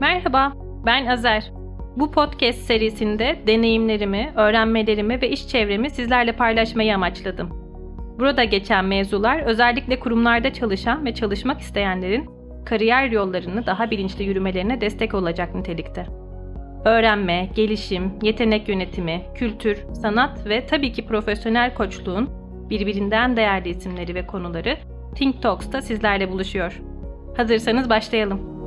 Merhaba, ben Azer. Bu podcast serisinde deneyimlerimi, öğrenmelerimi ve iş çevremi sizlerle paylaşmayı amaçladım. Burada geçen mevzular özellikle kurumlarda çalışan ve çalışmak isteyenlerin kariyer yollarını daha bilinçli yürümelerine destek olacak nitelikte. Öğrenme, gelişim, yetenek yönetimi, kültür, sanat ve tabii ki profesyonel koçluğun birbirinden değerli isimleri ve konuları Think Talks'ta sizlerle buluşuyor. Hazırsanız başlayalım.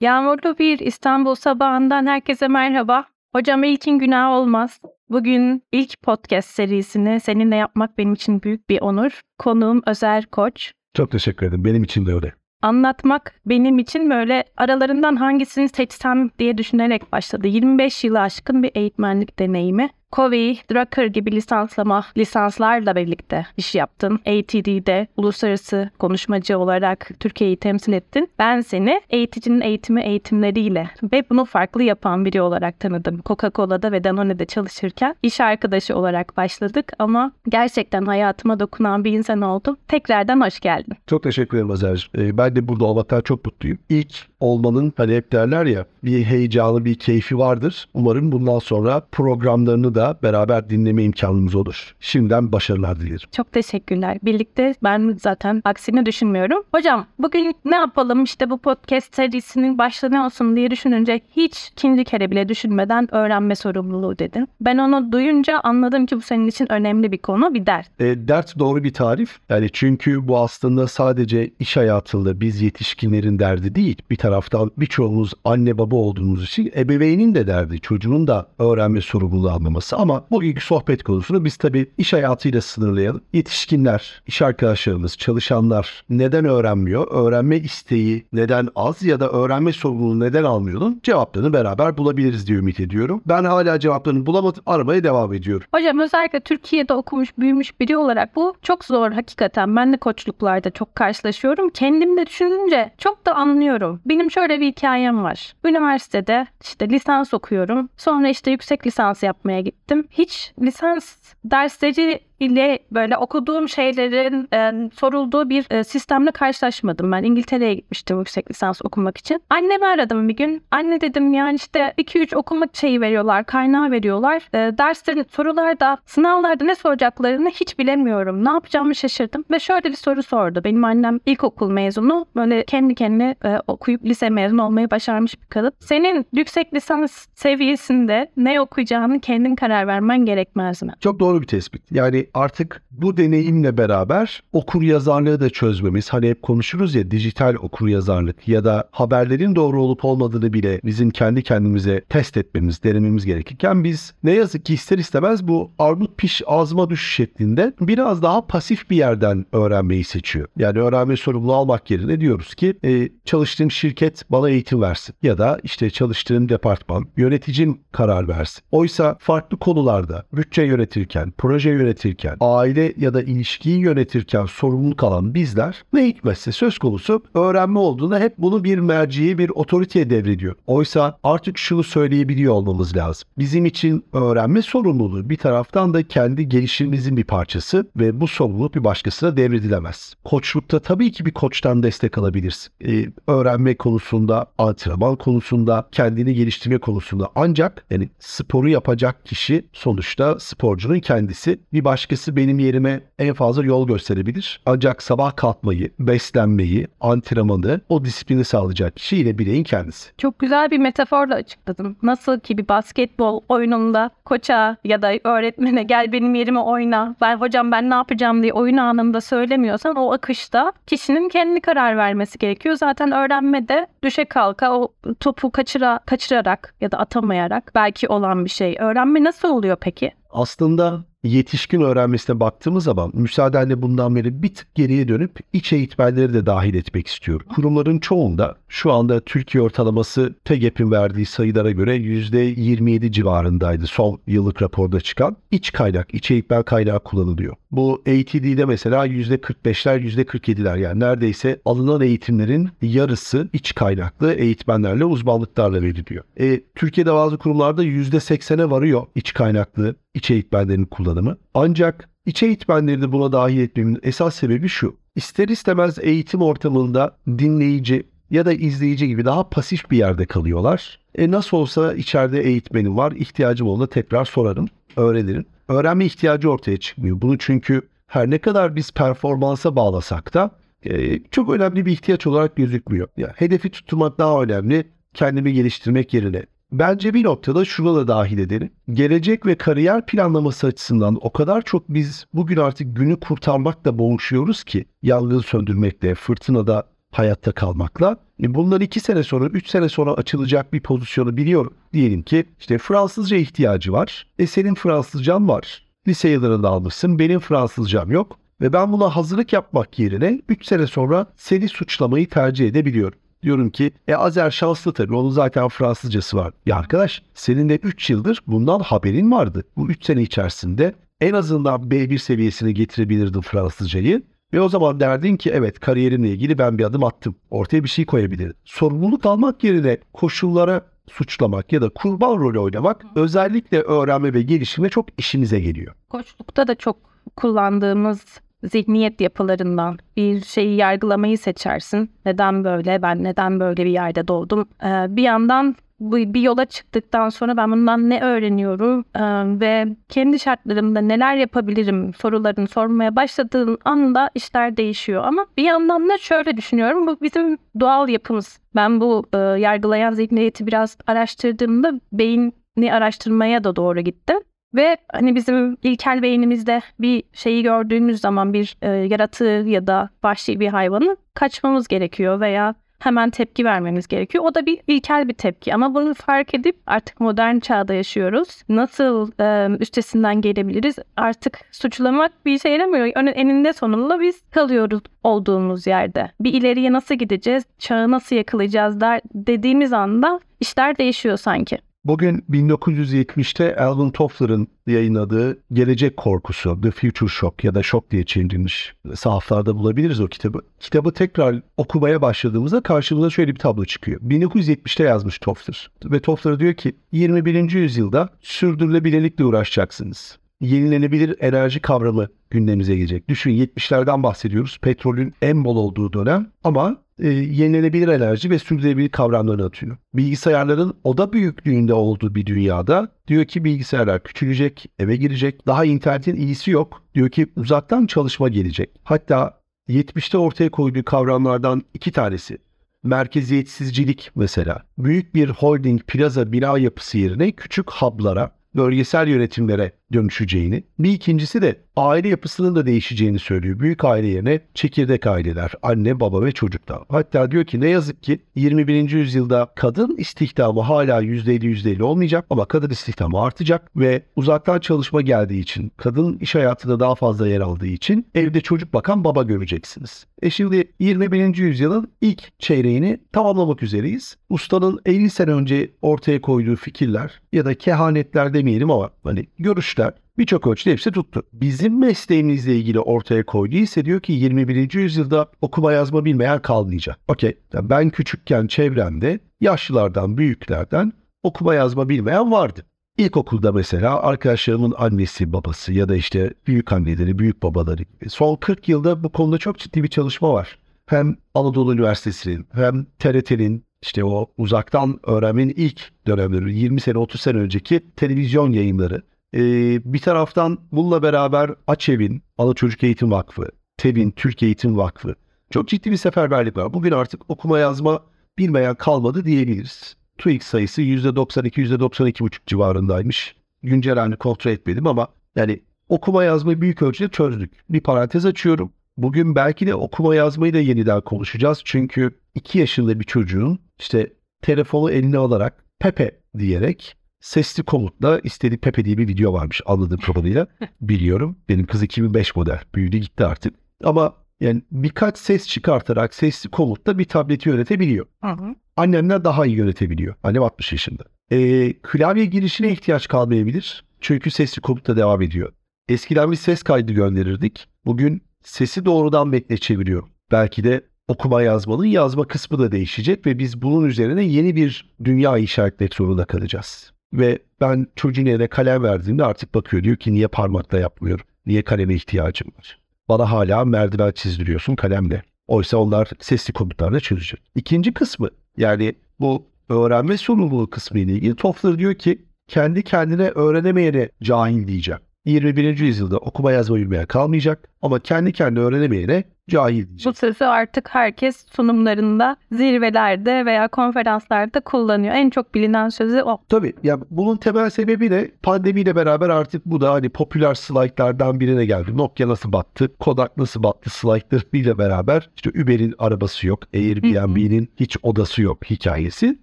Yağmurlu bir İstanbul sabahından herkese merhaba. Hocam ilkin günah olmaz. Bugün ilk podcast serisini seninle yapmak benim için büyük bir onur. Konuğum Özer Koç. Çok teşekkür ederim. Benim için de öyle. Anlatmak benim için böyle aralarından hangisini seçsem diye düşünerek başladı. 25 yılı aşkın bir eğitmenlik deneyimi. Covey, Drucker gibi lisanslama lisanslarla birlikte iş yaptın. ATD'de uluslararası konuşmacı olarak Türkiye'yi temsil ettin. Ben seni eğiticinin eğitimi eğitimleriyle ve bunu farklı yapan biri olarak tanıdım. Coca-Cola'da ve Danone'de çalışırken iş arkadaşı olarak başladık ama gerçekten hayatıma dokunan bir insan oldun. Tekrardan hoş geldin. Çok teşekkür ederim Azer. Ee, ben de burada olmaktan çok mutluyum. İlk olmanın hani hep derler ya bir heyecanı, bir keyfi vardır. Umarım bundan sonra programlarını da beraber dinleme imkanımız olur. Şimdiden başarılar dilerim. Çok teşekkürler. Birlikte ben zaten aksini düşünmüyorum. Hocam bugün ne yapalım işte bu podcast serisinin başlığı ne olsun diye düşününce hiç ikinci kere bile düşünmeden öğrenme sorumluluğu dedin. Ben onu duyunca anladım ki bu senin için önemli bir konu, bir dert. E, dert doğru bir tarif. Yani çünkü bu aslında sadece iş hayatında biz yetişkinlerin derdi değil. Bir taraftan birçoğumuz anne baba olduğumuz için ebeveynin de derdi. Çocuğun da öğrenme sorumluluğu almaması ama bugünkü sohbet konusunu biz tabii iş hayatıyla sınırlayalım. Yetişkinler, iş arkadaşlarımız, çalışanlar neden öğrenmiyor? Öğrenme isteği neden az ya da öğrenme sorumluluğu neden almıyordun? Cevaplarını beraber bulabiliriz diye ümit ediyorum. Ben hala cevaplarını bulamadım. Aramaya devam ediyorum. Hocam özellikle Türkiye'de okumuş, büyümüş biri olarak bu çok zor hakikaten. Ben de koçluklarda çok karşılaşıyorum. Kendimde düşününce çok da anlıyorum. Benim şöyle bir hikayem var. Üniversitede işte lisans okuyorum. Sonra işte yüksek lisans yapmaya gittim. Hiç lisans dersleri ile böyle okuduğum şeylerin e, sorulduğu bir e, sistemle karşılaşmadım. Ben İngiltere'ye gitmiştim yüksek lisans okumak için. Annemi aradım bir gün. Anne dedim yani işte 2-3 okuma şeyi veriyorlar, kaynağı veriyorlar. E, derslerin sorularda, sınavlarda ne soracaklarını hiç bilemiyorum. Ne yapacağımı şaşırdım ve şöyle bir soru sordu. Benim annem ilkokul mezunu. Böyle kendi kendine e, okuyup lise mezunu olmayı başarmış bir kadın. Senin yüksek lisans seviyesinde ne okuyacağını kendin karar vermen gerekmez mi? Çok doğru bir tespit. Yani artık bu deneyimle beraber okur yazarlığı da çözmemiz. Hani hep konuşuruz ya dijital okur yazarlık ya da haberlerin doğru olup olmadığını bile bizim kendi kendimize test etmemiz, denememiz gerekirken biz ne yazık ki ister istemez bu armut piş ağzıma düş şeklinde biraz daha pasif bir yerden öğrenmeyi seçiyor. Yani öğrenme sorumluluğu almak yerine diyoruz ki e, çalıştığım şirket bana eğitim versin ya da işte çalıştığım departman yöneticim karar versin. Oysa farklı konularda bütçe yönetirken, proje yönetirken, aile ya da ilişkiyi yönetirken sorumluluk alan bizler ne hikmetse söz konusu öğrenme olduğunda hep bunu bir merciye, bir otoriteye devrediyor. Oysa artık şunu söyleyebiliyor olmamız lazım. Bizim için öğrenme sorumluluğu bir taraftan da kendi gelişimimizin bir parçası ve bu sorumluluk bir başkasına devredilemez. Koçlukta tabii ki bir koçtan destek alabilirsin. Ee, öğrenme konusunda, antrenman konusunda, kendini geliştirme konusunda ancak yani sporu yapacak kişi sonuçta sporcunun kendisi. Bir başkası benim yerime en fazla yol gösterebilir. Ancak sabah kalkmayı, beslenmeyi, antrenmanı, o disiplini sağlayacak kişi yine bireyin kendisi. Çok güzel bir metaforla açıkladın. Nasıl ki bir basketbol oyununda koça ya da öğretmene gel benim yerime oyna. Ben hocam ben ne yapacağım diye oyun anında söylemiyorsan o akışta kişinin kendi karar vermesi gerekiyor. Zaten öğrenmede düşe kalka o topu kaçıra, kaçırarak ya da atamayarak belki olan bir şey. Öğrenme nasıl oluyor peki? Aslında yetişkin öğrenmesine baktığımız zaman müsaadenle bundan beri bir tık geriye dönüp iç eğitmenleri de dahil etmek istiyorum. Kurumların çoğunda şu anda Türkiye ortalaması TEGEP'in verdiği sayılara göre %27 civarındaydı son yıllık raporda çıkan. iç kaynak, iç eğitmen kaynağı kullanılıyor. Bu ATD'de mesela %45'ler, %47'ler yani neredeyse alınan eğitimlerin yarısı iç kaynaklı eğitmenlerle, uzmanlıklarla veriliyor. E, Türkiye'de bazı kurumlarda %80'e varıyor iç kaynaklı iç eğitmenlerin kullanımı. Ancak iç eğitmenleri de buna dahil etmemin esas sebebi şu. İster istemez eğitim ortamında dinleyici ya da izleyici gibi daha pasif bir yerde kalıyorlar. E nasıl olsa içeride eğitmenim var. İhtiyacım olduğunda tekrar sorarım, öğrenirim. Öğrenme ihtiyacı ortaya çıkmıyor. Bunu çünkü her ne kadar biz performansa bağlasak da e, çok önemli bir ihtiyaç olarak gözükmüyor. Ya, hedefi tutturmak daha önemli, kendimi geliştirmek yerine. Bence bir noktada şunu da dahil edelim. Gelecek ve kariyer planlaması açısından o kadar çok biz bugün artık günü kurtarmakla boğuşuyoruz ki yangın söndürmekle, fırtınada hayatta kalmakla. E bundan iki sene sonra, üç sene sonra açılacak bir pozisyonu biliyorum. Diyelim ki işte Fransızca ihtiyacı var. E senin Fransızcan var. Lise yıllarında almışsın, benim Fransızcam yok. Ve ben buna hazırlık yapmak yerine 3 sene sonra seni suçlamayı tercih edebiliyorum. Diyorum ki e Azer şanslı tabii onun zaten Fransızcası var. Ya arkadaş senin de 3 yıldır bundan haberin vardı. Bu 3 sene içerisinde en azından B1 seviyesine getirebilirdin Fransızcayı. Ve o zaman derdin ki evet kariyerimle ilgili ben bir adım attım. Ortaya bir şey koyabilirim. Sorumluluk almak yerine koşullara suçlamak ya da kurban rolü oynamak özellikle öğrenme ve gelişime çok işinize geliyor. Koçlukta da çok kullandığımız zihniyet yapılarından bir şeyi yargılamayı seçersin. Neden böyle? Ben neden böyle bir yerde doğdum? Ee, bir yandan bu bir yola çıktıktan sonra ben bundan ne öğreniyorum ee, ve kendi şartlarımda neler yapabilirim sorularını sormaya başladığın anda işler değişiyor. Ama bir yandan da şöyle düşünüyorum bu bizim doğal yapımız. Ben bu e, yargılayan zihniyeti biraz araştırdığımda beyni araştırmaya da doğru gittim. Ve hani bizim ilkel beynimizde bir şeyi gördüğümüz zaman bir e, yaratığı ya da vahşi bir hayvanı kaçmamız gerekiyor veya hemen tepki vermemiz gerekiyor. O da bir ilkel bir tepki ama bunu fark edip artık modern çağda yaşıyoruz. Nasıl e, üstesinden gelebiliriz? Artık suçlamak bir işe yaramıyor. Eninde sonunda biz kalıyoruz olduğumuz yerde. Bir ileriye nasıl gideceğiz? Çağı nasıl yakalayacağız der, dediğimiz anda işler değişiyor sanki. Bugün 1970'te Alvin Toffler'ın yayınladığı Gelecek Korkusu, The Future Shock ya da Shock diye çevrilmiş sahaflarda bulabiliriz o kitabı. Kitabı tekrar okumaya başladığımızda karşımıza şöyle bir tablo çıkıyor. 1970'te yazmış Toffler ve Toffler diyor ki 21. yüzyılda sürdürülebilirlikle uğraşacaksınız yenilenebilir enerji kavramı gündemimize gelecek. Düşün 70'lerden bahsediyoruz. Petrolün en bol olduğu dönem ama e, yenilenebilir enerji ve sürdürülebilir kavramlarını atıyor. Bilgisayarların oda büyüklüğünde olduğu bir dünyada diyor ki bilgisayarlar küçülecek, eve girecek. Daha internetin iyisi yok. Diyor ki uzaktan çalışma gelecek. Hatta 70'te ortaya koyduğu kavramlardan iki tanesi merkeziyetsizcilik mesela. Büyük bir holding plaza bina yapısı yerine küçük hub'lara bölgesel yönetimlere dönüşeceğini, bir ikincisi de aile yapısının da değişeceğini söylüyor. Büyük aile yerine çekirdek aileler, anne, baba ve çocuklar. Hatta diyor ki ne yazık ki 21. yüzyılda kadın istihdamı hala %50 %50 olmayacak ama kadın istihdamı artacak ve uzaktan çalışma geldiği için, kadın iş hayatında daha fazla yer aldığı için evde çocuk bakan baba göreceksiniz. E şimdi 21. yüzyılın ilk çeyreğini tamamlamak üzereyiz. Ustanın 50 sene önce ortaya koyduğu fikirler ya da kehanetler demeyelim ama hani görüşler birçok ölçüde hepsi tuttu. Bizim mesleğimizle ilgili ortaya koyduğu ise diyor ki 21. yüzyılda okuma yazma bilmeyen kalmayacak. Okey ben küçükken çevremde yaşlılardan büyüklerden okuma yazma bilmeyen vardı. İlkokulda mesela arkadaşlarımın annesi babası ya da işte büyük anneleri, büyük babaları. Son 40 yılda bu konuda çok ciddi bir çalışma var. Hem Anadolu Üniversitesi'nin hem TRT'nin işte o uzaktan öğrenmenin ilk dönemleri 20 sene 30 sene önceki televizyon yayınları. Ee, bir taraftan bununla beraber Açev'in, Ana Çocuk Eğitim Vakfı, TEB'in, Türk Eğitim Vakfı. Çok ciddi bir seferberlik var. Bugün artık okuma yazma bilmeyen kalmadı diyebiliriz. TÜİK sayısı %92, %92,5 civarındaymış. Güncel halini kontrol etmedim ama yani okuma yazmayı büyük ölçüde çözdük. Bir parantez açıyorum. Bugün belki de okuma yazmayı da yeniden konuşacağız. Çünkü 2 yaşında bir çocuğun işte telefonu eline alarak Pepe diyerek sesli komutla istediği Pepe diye bir video varmış anladığım kadarıyla. Biliyorum. Benim kız 2005 model. Büyüdü gitti artık. Ama yani birkaç ses çıkartarak sesli komutla bir tableti yönetebiliyor. Hı hı. Daha iyi yönetebiliyor. Annem 60 yaşında. Ee, klavye girişine ihtiyaç kalmayabilir. Çünkü sesli komutla devam ediyor. Eskiden bir ses kaydı gönderirdik. Bugün sesi doğrudan bekle çeviriyor. Belki de okuma yazmanın yazma kısmı da değişecek ve biz bunun üzerine yeni bir dünya inşa etmek zorunda kalacağız. Ve ben çocuğun eline kalem verdiğimde artık bakıyor diyor ki niye parmakla yapmıyorum? Niye kaleme ihtiyacım var? Bana hala merdiven çizdiriyorsun kalemle. Oysa onlar sesli komutlarla çözecek. İkinci kısmı yani bu öğrenme sorumluluğu kısmı ile ilgili Toffler diyor ki kendi kendine öğrenemeyene cahil diyeceğim. 21. yüzyılda okuma yazma bilmeyen kalmayacak ama kendi kendine öğrenemeyene cahil. Bu sözü artık herkes sunumlarında, zirvelerde veya konferanslarda kullanıyor. En çok bilinen sözü o. Tabii ya bunun temel sebebi de pandemiyle beraber artık bu da hani popüler slaytlardan birine geldi. Nokia nasıl battı, Kodak nasıl battı slaytlarıyla beraber işte Uber'in arabası yok, Airbnb'nin hiç odası yok hikayesi.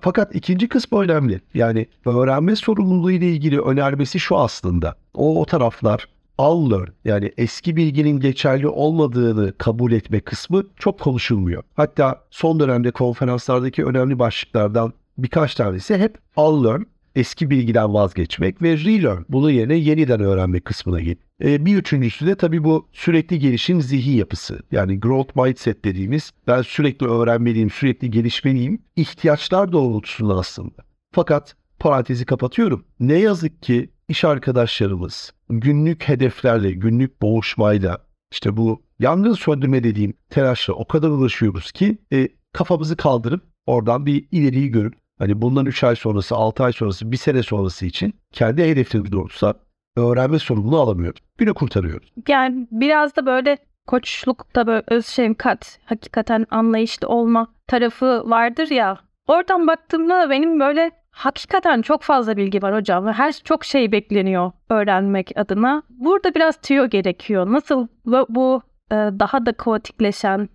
Fakat ikinci kısmı önemli. Yani öğrenme sorumluluğu ile ilgili önermesi şu aslında. O, o taraflar unlearn yani eski bilginin geçerli olmadığını kabul etme kısmı çok konuşulmuyor. Hatta son dönemde konferanslardaki önemli başlıklardan birkaç tanesi hep unlearn eski bilgiden vazgeçmek ve relearn bunun yerine yeniden öğrenme kısmına git. E, bir üçüncüsü de tabii bu sürekli gelişim zihin yapısı. Yani growth mindset dediğimiz ben sürekli öğrenmeliyim, sürekli gelişmeliyim. ihtiyaçlar doğrultusunda aslında. Fakat parantezi kapatıyorum. Ne yazık ki iş arkadaşlarımız günlük hedeflerle, günlük boğuşmayla işte bu yangın söndürme dediğim telaşla o kadar uğraşıyoruz ki e, kafamızı kaldırıp oradan bir ileriyi görüp hani bundan 3 ay sonrası, 6 ay sonrası, 1 sene sonrası için kendi hedeflerimiz doğrultusunda öğrenme sorumluluğu alamıyoruz. Günü kurtarıyoruz. Yani biraz da böyle koçlukta böyle öz şefkat, hakikaten anlayışlı olma tarafı vardır ya. Oradan baktığımda benim böyle Hakikaten çok fazla bilgi var hocam ve her çok şey bekleniyor öğrenmek adına. Burada biraz tüyo gerekiyor. Nasıl bu e, daha da kaotikleşen,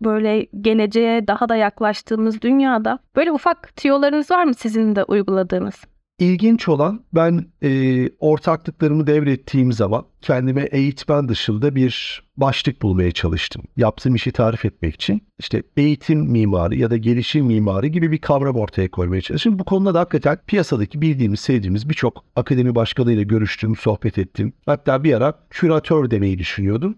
böyle geleceğe daha da yaklaştığımız dünyada böyle ufak tüyolarınız var mı sizin de uyguladığınız? İlginç olan ben e, ortaklıklarımı devrettiğim zaman kendime eğitmen dışında bir başlık bulmaya çalıştım. Yaptığım işi tarif etmek için. İşte eğitim mimarı ya da gelişim mimarı gibi bir kavram ortaya koymaya çalıştım. Bu konuda da hakikaten piyasadaki bildiğimiz, sevdiğimiz birçok akademi başkanıyla görüştüm, sohbet ettim. Hatta bir ara küratör demeyi düşünüyordum.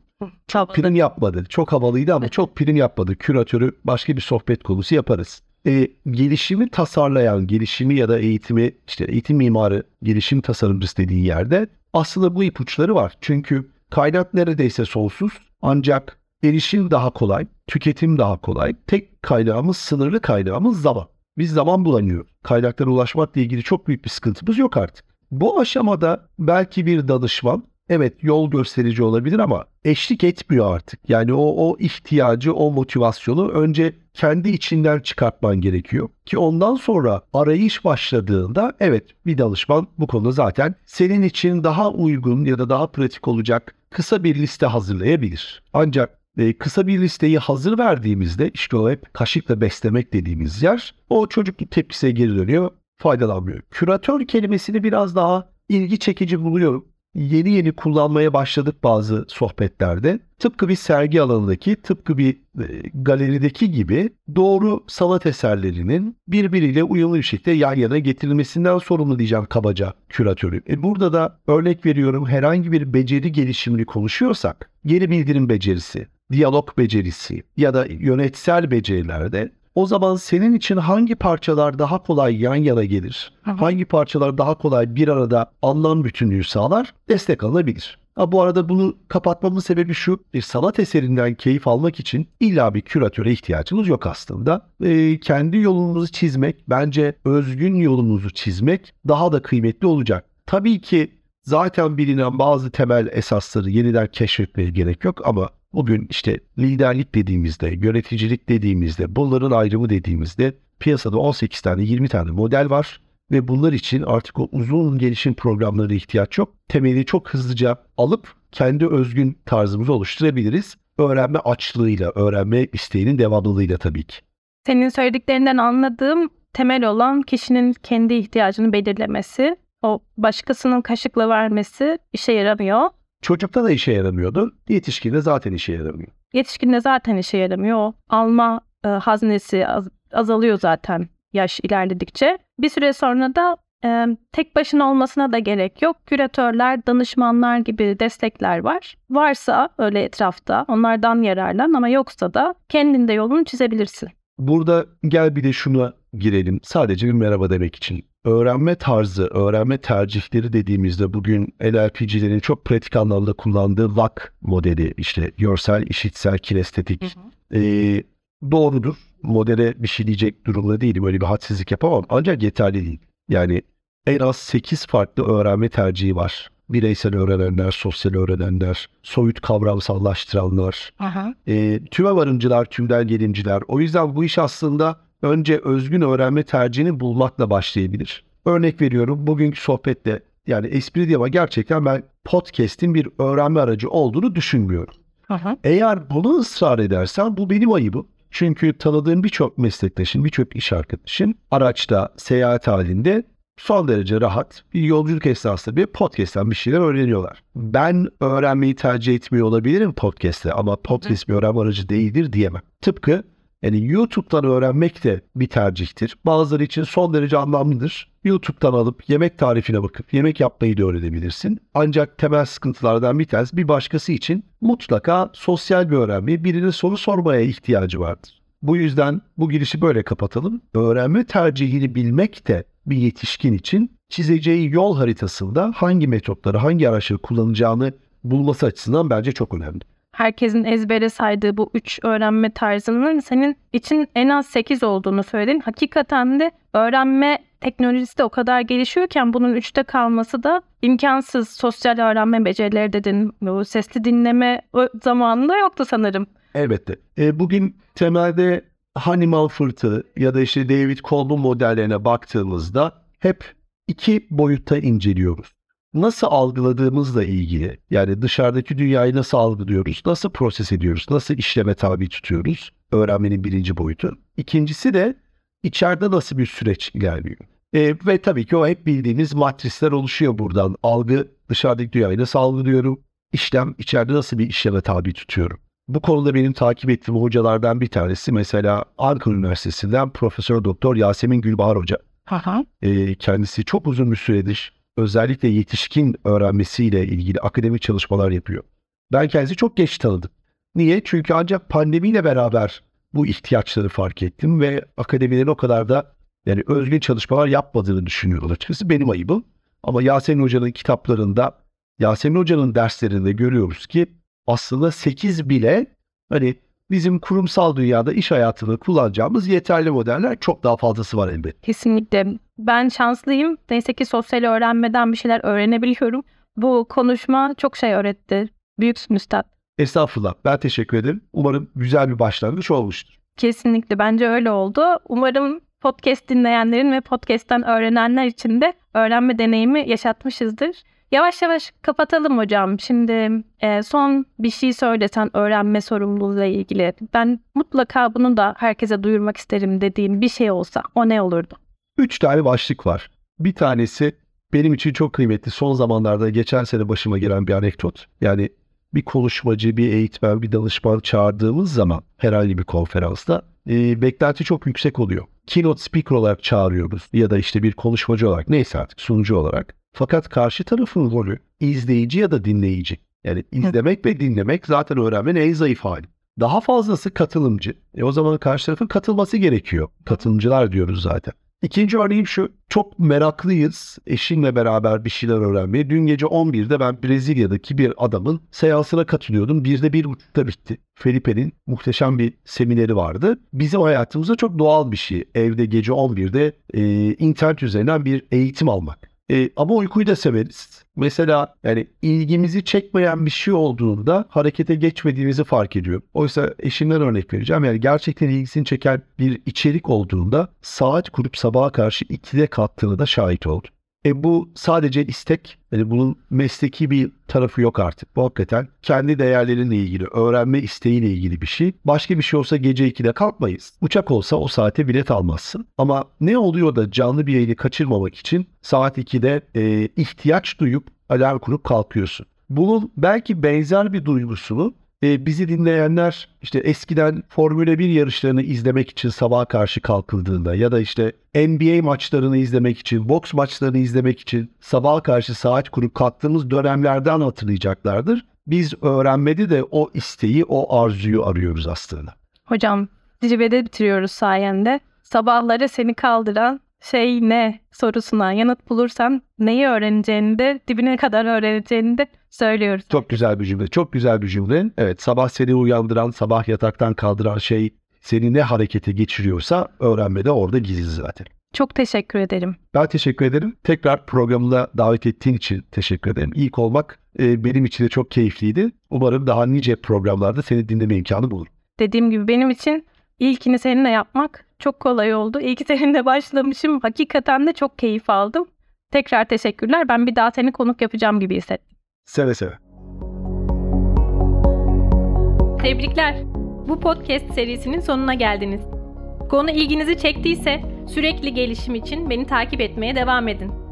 Çok prim yapmadı. Çok havalıydı ama çok prim yapmadı. Küratörü başka bir sohbet konusu yaparız e, gelişimi tasarlayan, gelişimi ya da eğitimi, işte eğitim mimarı, gelişim tasarımcısı dediği yerde aslında bu ipuçları var. Çünkü kaynak neredeyse sonsuz ancak erişim daha kolay, tüketim daha kolay. Tek kaynağımız, sınırlı kaynağımız zaman. Biz zaman bulamıyoruz. Kaynaklara ulaşmakla ilgili çok büyük bir sıkıntımız yok artık. Bu aşamada belki bir danışman evet yol gösterici olabilir ama eşlik etmiyor artık. Yani o, o ihtiyacı, o motivasyonu önce kendi içinden çıkartman gerekiyor. Ki ondan sonra arayış başladığında evet bir danışman bu konuda zaten senin için daha uygun ya da daha pratik olacak kısa bir liste hazırlayabilir. Ancak e, kısa bir listeyi hazır verdiğimizde işte o hep kaşıkla beslemek dediğimiz yer o çocukluk tepkisine geri dönüyor faydalanmıyor. Küratör kelimesini biraz daha ilgi çekici buluyorum yeni yeni kullanmaya başladık bazı sohbetlerde. Tıpkı bir sergi alanındaki, tıpkı bir e, galerideki gibi doğru sanat eserlerinin birbiriyle uyumlu bir şekilde yan yana getirilmesinden sorumlu diyeceğim kabaca küratörü. E burada da örnek veriyorum herhangi bir beceri gelişimini konuşuyorsak, geri bildirim becerisi, diyalog becerisi ya da yönetsel becerilerde o zaman senin için hangi parçalar daha kolay yan yana gelir? Aha. Hangi parçalar daha kolay bir arada anlam bütünlüğü sağlar? Destek alınabilir. Ha, bu arada bunu kapatmamın sebebi şu. Bir sanat eserinden keyif almak için illa bir küratöre ihtiyacımız yok aslında. E, kendi yolumuzu çizmek, bence özgün yolumuzu çizmek daha da kıymetli olacak. Tabii ki zaten bilinen bazı temel esasları yeniden keşfetmeye gerek yok ama Bugün işte liderlik dediğimizde, yöneticilik dediğimizde, bunların ayrımı dediğimizde piyasada 18 tane 20 tane model var ve bunlar için artık o uzun gelişim programları ihtiyaç yok. Temeli çok hızlıca alıp kendi özgün tarzımızı oluşturabiliriz. Öğrenme açlığıyla, öğrenme isteğinin devamlılığıyla tabii ki. Senin söylediklerinden anladığım temel olan kişinin kendi ihtiyacını belirlemesi, o başkasının kaşıkla vermesi işe yaramıyor. Çocukta da işe yaramıyordu. Yetişkinde zaten işe yaramıyor. Yetişkinde zaten işe yaramıyor. O alma e, haznesi az, azalıyor zaten yaş ilerledikçe. Bir süre sonra da e, tek başına olmasına da gerek yok. Küratörler, danışmanlar gibi destekler var. Varsa öyle etrafta onlardan yararlan ama yoksa da kendinde yolunu çizebilirsin. Burada gel bir de şuna girelim. Sadece bir merhaba demek için öğrenme tarzı, öğrenme tercihleri dediğimizde bugün NLP'cilerin çok pratik anlamda kullandığı VAK modeli işte görsel, işitsel, kinestetik, hı hı. Ee, doğrudur. Modele bir şey diyecek durumda değilim. Öyle bir hadsizlik yapamam. Ancak yeterli değil. Yani en az 8 farklı öğrenme tercihi var. Bireysel öğrenenler, sosyal öğrenenler, soyut kavramsallaştıranlar, Aha. e, tüme varımcılar, tümden gelimciler. O yüzden bu iş aslında önce özgün öğrenme tercihini bulmakla başlayabilir. Örnek veriyorum bugünkü sohbette yani espri değil ama gerçekten ben podcast'in bir öğrenme aracı olduğunu düşünmüyorum. Aha. Eğer bunu ısrar edersen bu benim ayıbım. Çünkü tanıdığım birçok meslektaşın, birçok iş arkadaşın araçta, seyahat halinde son derece rahat bir yolculuk esnasında bir podcast'ten bir şeyler öğreniyorlar. Ben öğrenmeyi tercih etmiyor olabilirim podcast'te ama podcast bir öğrenme aracı değildir diyemem. Tıpkı yani YouTube'dan öğrenmek de bir tercihtir. Bazıları için son derece anlamlıdır. YouTube'dan alıp yemek tarifine bakıp yemek yapmayı da öğrenebilirsin. Ancak temel sıkıntılardan bir tanesi bir başkası için mutlaka sosyal bir öğrenme, birine soru sormaya ihtiyacı vardır. Bu yüzden bu girişi böyle kapatalım. Öğrenme tercihini bilmek de bir yetişkin için çizeceği yol haritasında hangi metotları, hangi araçları kullanacağını bulması açısından bence çok önemli. Herkesin ezbere saydığı bu üç öğrenme tarzının senin için en az 8 olduğunu söyledin. Hakikaten de öğrenme teknolojisi de o kadar gelişiyorken bunun üçte kalması da imkansız. Sosyal öğrenme becerileri dedin. Bu sesli dinleme o zamanında yoktu sanırım. Elbette. E, bugün temelde Hannibal Fırtı ya da işte David Colb'un modellerine baktığımızda hep iki boyutta inceliyoruz. Nasıl algıladığımızla ilgili yani dışarıdaki dünyayı nasıl algılıyoruz, nasıl proses ediyoruz, nasıl işleme tabi tutuyoruz öğrenmenin birinci boyutu. İkincisi de içeride nasıl bir süreç ilerliyor. E, ve tabii ki o hep bildiğimiz matrisler oluşuyor buradan. Algı dışarıdaki dünyayı nasıl algılıyorum, işlem içeride nasıl bir işleme tabi tutuyorum. Bu konuda benim takip ettiğim hocalardan bir tanesi mesela Ankara Üniversitesi'nden Profesör Doktor Yasemin Gülbahar Hoca. Aha. E, kendisi çok uzun bir süredir özellikle yetişkin öğrenmesiyle ilgili akademik çalışmalar yapıyor. Ben kendisi çok geç tanıdım. Niye? Çünkü ancak pandemiyle beraber bu ihtiyaçları fark ettim ve akademilerin o kadar da yani özgün çalışmalar yapmadığını düşünüyorum açıkçası. Benim ayıbım. Ama Yasemin Hoca'nın kitaplarında, Yasemin Hoca'nın derslerinde görüyoruz ki aslında 8 bile hani bizim kurumsal dünyada iş hayatında kullanacağımız yeterli modeller çok daha fazlası var elbette. Kesinlikle. Ben şanslıyım. Neyse ki sosyal öğrenmeden bir şeyler öğrenebiliyorum. Bu konuşma çok şey öğretti. Büyüksün üstad. Estağfurullah. Ben teşekkür ederim. Umarım güzel bir başlangıç olmuştur. Kesinlikle bence öyle oldu. Umarım podcast dinleyenlerin ve podcast'ten öğrenenler için de öğrenme deneyimi yaşatmışızdır. Yavaş yavaş kapatalım hocam. Şimdi e, son bir şey söylesen öğrenme sorumluluğuyla ilgili. Ben mutlaka bunu da herkese duyurmak isterim dediğim bir şey olsa o ne olurdu? Üç tane başlık var. Bir tanesi benim için çok kıymetli. Son zamanlarda geçen sene başıma gelen bir anekdot. Yani bir konuşmacı, bir eğitmen, bir danışman çağırdığımız zaman herhangi bir konferansta e, beklenti çok yüksek oluyor. Keynote speaker olarak çağırıyoruz ya da işte bir konuşmacı olarak neyse artık sunucu olarak. Fakat karşı tarafın rolü izleyici ya da dinleyici. Yani izlemek ve dinlemek zaten öğrenmenin en zayıf hali. Daha fazlası katılımcı. E o zaman karşı tarafın katılması gerekiyor. Katılımcılar diyoruz zaten. İkinci örneğim şu. Çok meraklıyız eşimle beraber bir şeyler öğrenmeye. Dün gece 11'de ben Brezilya'daki bir adamın seansına katılıyordum. Bir de bir buçukta bitti. Felipe'nin muhteşem bir semineri vardı. Bizim hayatımızda çok doğal bir şey. Evde gece 11'de e, internet üzerinden bir eğitim almak. E, ama uykuyu da severiz. Mesela yani ilgimizi çekmeyen bir şey olduğunda harekete geçmediğimizi fark ediyorum. Oysa eşimden örnek vereceğim. Yani gerçekten ilgisini çeken bir içerik olduğunda saat kurup sabaha karşı 2'de kalktığını da şahit oldum. E bu sadece istek. Yani bunun mesleki bir tarafı yok artık. Bu hakikaten kendi değerlerinle ilgili, öğrenme isteğiyle ilgili bir şey. Başka bir şey olsa gece 2'de kalkmayız. Uçak olsa o saate bilet almazsın. Ama ne oluyor da canlı bir yayını kaçırmamak için saat 2'de e, ihtiyaç duyup alarm kurup kalkıyorsun. Bunun belki benzer bir duygusunu e, bizi dinleyenler işte eskiden Formula 1 yarışlarını izlemek için sabaha karşı kalkıldığında ya da işte NBA maçlarını izlemek için, boks maçlarını izlemek için sabaha karşı saat kurup kalktığımız dönemlerden hatırlayacaklardır. Biz öğrenmedi de o isteği, o arzuyu arıyoruz aslında. Hocam zirvede bitiriyoruz sayende. Sabahları seni kaldıran şey ne sorusuna yanıt bulursan neyi öğreneceğini de dibine kadar öğreneceğini de söylüyoruz. Çok güzel bir cümle. Çok güzel bir cümle. Evet sabah seni uyandıran, sabah yataktan kaldıran şey seni ne harekete geçiriyorsa öğrenmede orada gizli zaten. Çok teşekkür ederim. Ben teşekkür ederim. Tekrar programına davet ettiğin için teşekkür ederim. İlk olmak e, benim için de çok keyifliydi. Umarım daha nice programlarda seni dinleme imkanı bulurum. Dediğim gibi benim için ilkini seninle yapmak çok kolay oldu. İlk seninle başlamışım. Hakikaten de çok keyif aldım. Tekrar teşekkürler. Ben bir daha seni konuk yapacağım gibi hissettim. Seve seve. Tebrikler. Bu podcast serisinin sonuna geldiniz. Konu ilginizi çektiyse sürekli gelişim için beni takip etmeye devam edin.